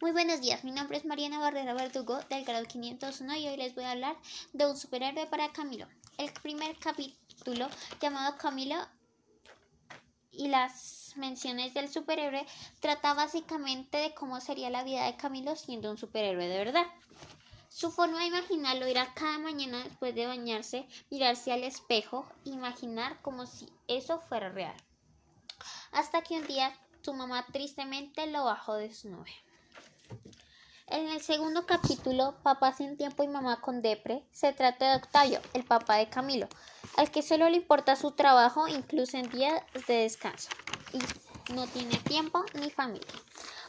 Muy buenos días, mi nombre es Mariana Barrera Verdugo del grado 501 y hoy les voy a hablar de un superhéroe para Camilo. El primer capítulo llamado Camilo y las menciones del superhéroe trata básicamente de cómo sería la vida de Camilo siendo un superhéroe de verdad. Su forma de imaginarlo era cada mañana después de bañarse, mirarse al espejo, imaginar como si eso fuera real. Hasta que un día su mamá tristemente lo bajó de su nube. En el segundo capítulo, Papá sin tiempo y Mamá con depre, se trata de Octavio, el papá de Camilo, al que solo le importa su trabajo incluso en días de descanso, y no tiene tiempo ni familia.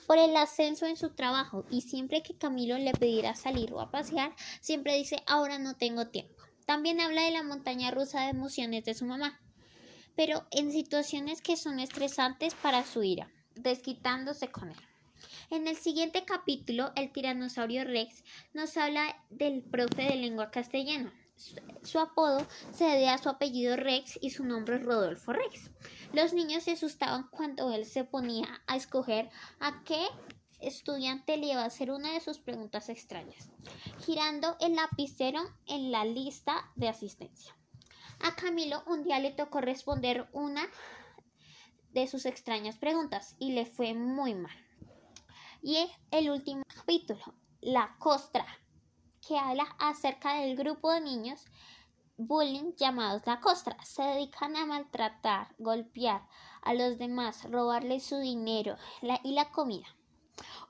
Por el ascenso en su trabajo y siempre que Camilo le pedirá salir o a pasear, siempre dice ahora no tengo tiempo. También habla de la montaña rusa de emociones de su mamá, pero en situaciones que son estresantes para su ira, desquitándose con él. En el siguiente capítulo, el tiranosaurio Rex nos habla del profe de lengua castellana. Su, apodo se debe a su apellido Rex y su nombre es Rodolfo Rex. Los niños se asustaban cuando él se ponía a escoger a qué estudiante le iba a hacer una de sus preguntas extrañas, girando el lapicero en la lista de asistencia. A Camilo un día le tocó responder una de sus extrañas preguntas y le fue muy mal. Y el último capítulo, La Costra, que habla acerca del grupo de niños bullying llamados La Costra. Se dedican a maltratar, golpear a los demás, robarles su dinero y la comida.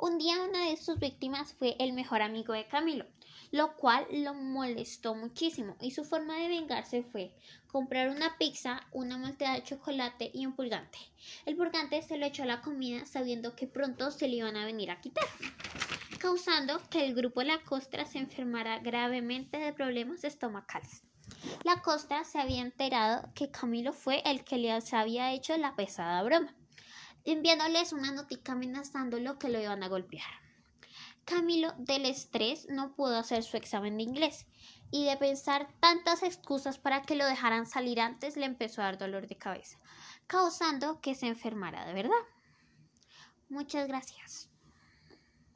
Un día una de sus víctimas fue el mejor amigo de Camilo, lo cual lo molestó muchísimo y su forma de vengarse fue comprar una pizza, una malteada de chocolate y un purgante. El purgante se lo echó a la comida sabiendo que pronto se le iban a venir a quitar, causando que el grupo La Costra se enfermara gravemente de problemas estomacales. La Costra se había enterado que Camilo fue el que les había hecho la pesada broma enviándoles una notica amenazándolo que lo iban a golpear. Camilo, del estrés, no pudo hacer su examen de inglés y de pensar tantas excusas para que lo dejaran salir antes le empezó a dar dolor de cabeza, causando que se enfermara de verdad. Muchas gracias.